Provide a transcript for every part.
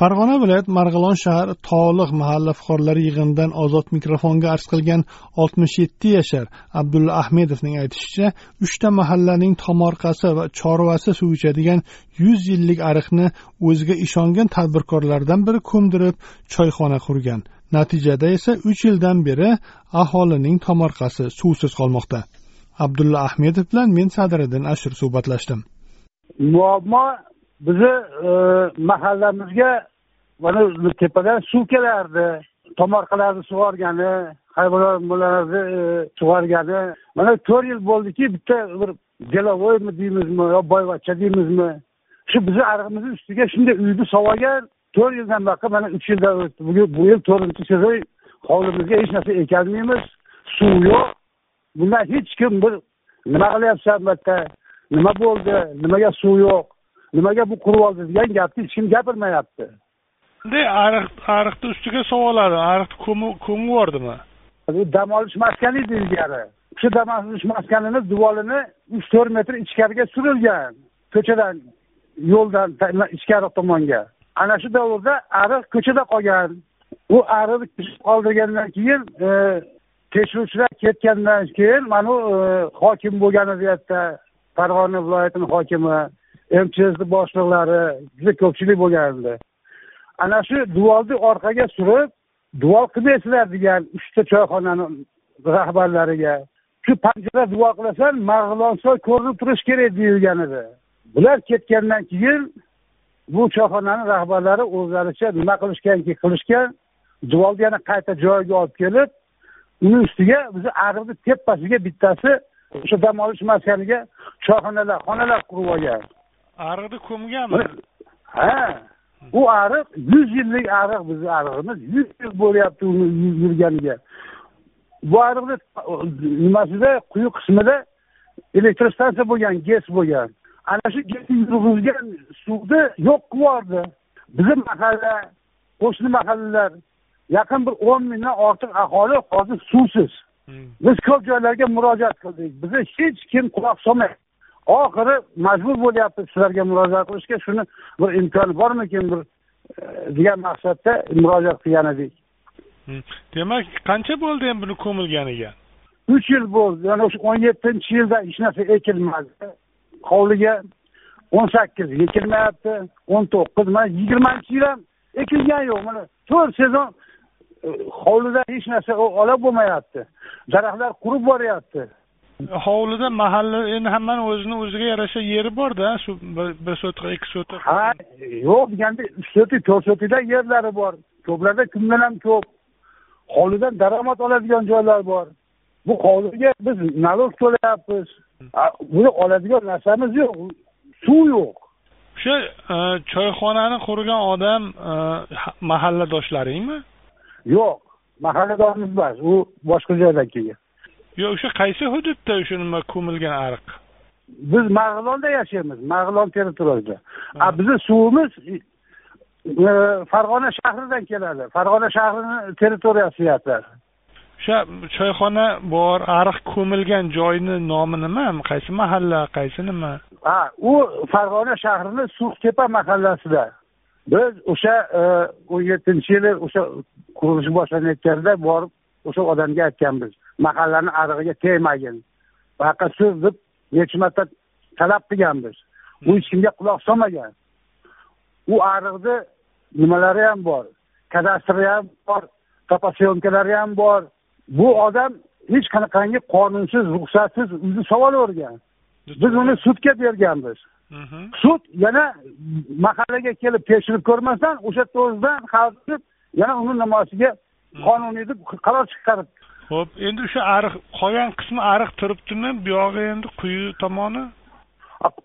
Farg'ona viloyat marg'ilon shahar toliq mahalla fuqarolari yig'inidan ozod mikrofonga arz qilgan oltmish yetti yashar abdulla ahmedovning aytishicha uchta mahallaning tomorqasi va chorvasi suv ichadigan yuz yillik ariqni o'ziga ishongan tadbirkorlardan biri ko'mdirib choyxona qurgan. Natijada esa uch yildan beri aholining tomorqasi suvsiz qolmoqda. Abdulla ahmedov bilan men sadiriddin ashur suhbatlashdim. Muammo bizni e, mahallamizga mana tepadan suv kelardi. Tomorqalarni sug'organi hayvonotlarni e, sug'organi. Mana to'rt yil bo'ldiki bitta bir delovoymi deymizmi yo boyvachcha deymizmi? Shu bizni arig'imizni ustiga shunday uyni solgan to'rt yildan buyoqqa mana uch yildan o'tdi. Bugun bu yil to'rtinchi sezon hovlimizga hech narsa ekolmaymiz suv yo'q. Bundan hech kim bir nima qilyapsan bu yerda nima bo'ldi? Nimaga suv yo'q? Nimaga bu qurib oldi degan gapni hech kim gapirmayapti. Bunday ariq ariqni ustiga sovoladi ariqni ko'mib yubordimi? Bu dam olish maskani edi ilgari. Shu dam olish maskanini duvolini uch to'rt metr ichkariga surilgan ko'chadan yo'ldan ichkari tomonga. Ana shu davrda ariq ko'chada qolgan. U ariqni qoldirgandan keyin e, tekshiruvchilar ketgandan keyin mana e, hokim bo'lgan edi yerda farg'ona viloyatini hokimi mchsni boshliqlari juda ko'pchilik bo'lgan edi ana shu duvolni orqaga surib duo qilmaysizlar degan uchta choyxonani rahbarlariga shu panjara duo qilasan marg'ilonsoy ko'rinib turishi kerak deyilgan edi. Bular ketgandan keyin bu choyxonani rahbarlari o'zlaricha nima qilishganki qilishgan duolni yana qayta joyiga olib kelib uni ustiga bizni ariqni tepasiga bittasi o'sha dam olish maskaniga choyxonalar xonalar qurib olgan. Ariqni ko'mganmi ha u ariq yuz yillik ariq bizni arig'imiz yuz yil bo'lyapti uni yurganiga. Bu ariqni nimasida quyi qismida elektrostansiya bo'lgan gez bo'lgan. Ana shu yurg'izgan suvni yo'q qilib yubordi. Bizni mahalla qo'shni mahallalar yaqin bir o'n mingdan ortiq aholi hozir suvsiz. Hmm. biz ko'p joylarga murojaat qildik. Bizni hech kim quloq solmayapti oxiri majbur bo'lyapmiz sizlarga murojaat qilishga. Shuni bir imkoni bormikin bir e, degan maqsadda murojaat qilgan edik. Demak qancha bo'ldi endi buni ko'milganiga? Uch yil bo'ldi. Yana o'sha o'n yettinchi yilda hech narsa ekilmadi. Hovliga o'n sakkiz ekilmayapti o'n to'qqiz mana yigirmanchi yil ham ekilgani yo'q. Mana to'rt sezon e, hovlida hech narsa ola bo'lmayapti. Daraxtlar qurib boryapti hovlida mahalla endi hammani o'zini o'ziga yarasha yeri borda shu bir sotix ikki sotix ha yo'q deganda uch sotik to'rt sotikdan yerlari bor. Ko'plarda kundan ham ko'p. Hovlidan daromad oladigan joylar bor. Bu hovliga biz налог to'layapmiz. Buni oladigan narsamiz yo'q. Suv yo'q. O'sha e, choyxonani qurgan odam e, mahalladoshlaringmi? Yo'q. Mahalladorimiz emas u boshqa joydan kelgan yo'q o'sha qaysi hududda o'sha nima ko'milgan ariq? Biz marg'ilonda yashaymiz marg'ilon territoriyasida a bizni suvimiz e, farg'ona shahridan keladi. Farg'ona shahrini territoriyasi o'sha choyxona bor ariq ko'milgan joyni nomi nima? Qaysi mahalla qaysi nima? Ha u farg'ona shahrini suvtepa mahallasida. Biz o'sha e, o'n yettinchi yili o'sha qurilishi boshlanayotganda borib o'sha odamga aytganmiz mahallani arig'iga tegmagin. Buyoqqa suv deb necha marta talab qilganmiz. U hech kimga quloq solmagan. U ariqni nimalari ham bor? Kadastri ham bor toposyomkalari ham bor. Bu odam hech qanaqangi qonunsiz ruxsatsiz uyni solavergan biz uni sudga berganmiz. Sud yana mahallaga kelib tekshirib ko'rmasdan o'sha yerda o'zidan hal qilib yana uni nimasiga qonuniy deb qaror chiqarib ho'p endi o'sha ariq qolgan qismi ariq turibdimi? Buyog'i endi quyi tomoni?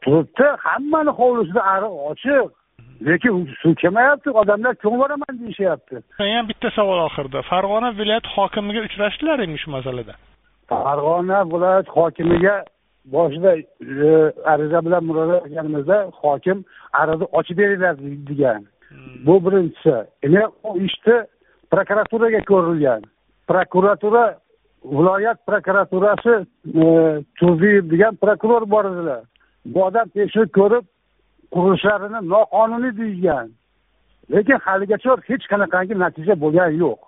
Turibdi hammani hovlisida ariq ochiq. Lekin suv kelmayapti odamlar ko'mib yuboraman deyishyapti. Yana bitta savol oxirida. Farg'ona viloyat hokimiga uchrashdilaringmi shu masalada? Farg'ona viloyat hokimiga boshida e, ariza bilan murojaat qilganimizda hokim ariza ochib beringlar degan. Bu birinchisi. Endi u ishni prokuraturaga ko'rilgan prokuratura viloyat prokuraturasi e, turdiyev degan prokuror bor edilar. Bu odam tekshirib ko'rib qurilishlarini noqonuniy deyishgan lekin haligacha hech qanaqangi natija bo'lgani yo'q.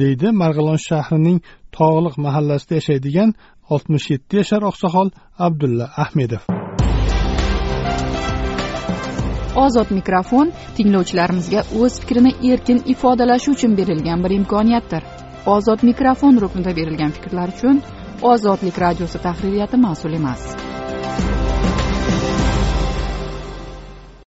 Deydi marg'ilon shahrining tog'liq mahallasida yashaydigan oltmish yetti yashar oqsoqol abdulla ahmedov. Ozod mikrofon tinglovchilarimizga o'z fikrini erkin ifodalashi uchun berilgan bir imkoniyatdir ozod mikrofon ruknida berilgan fikrlar uchun ozodlik radiosi tahririyati mas'ul emas.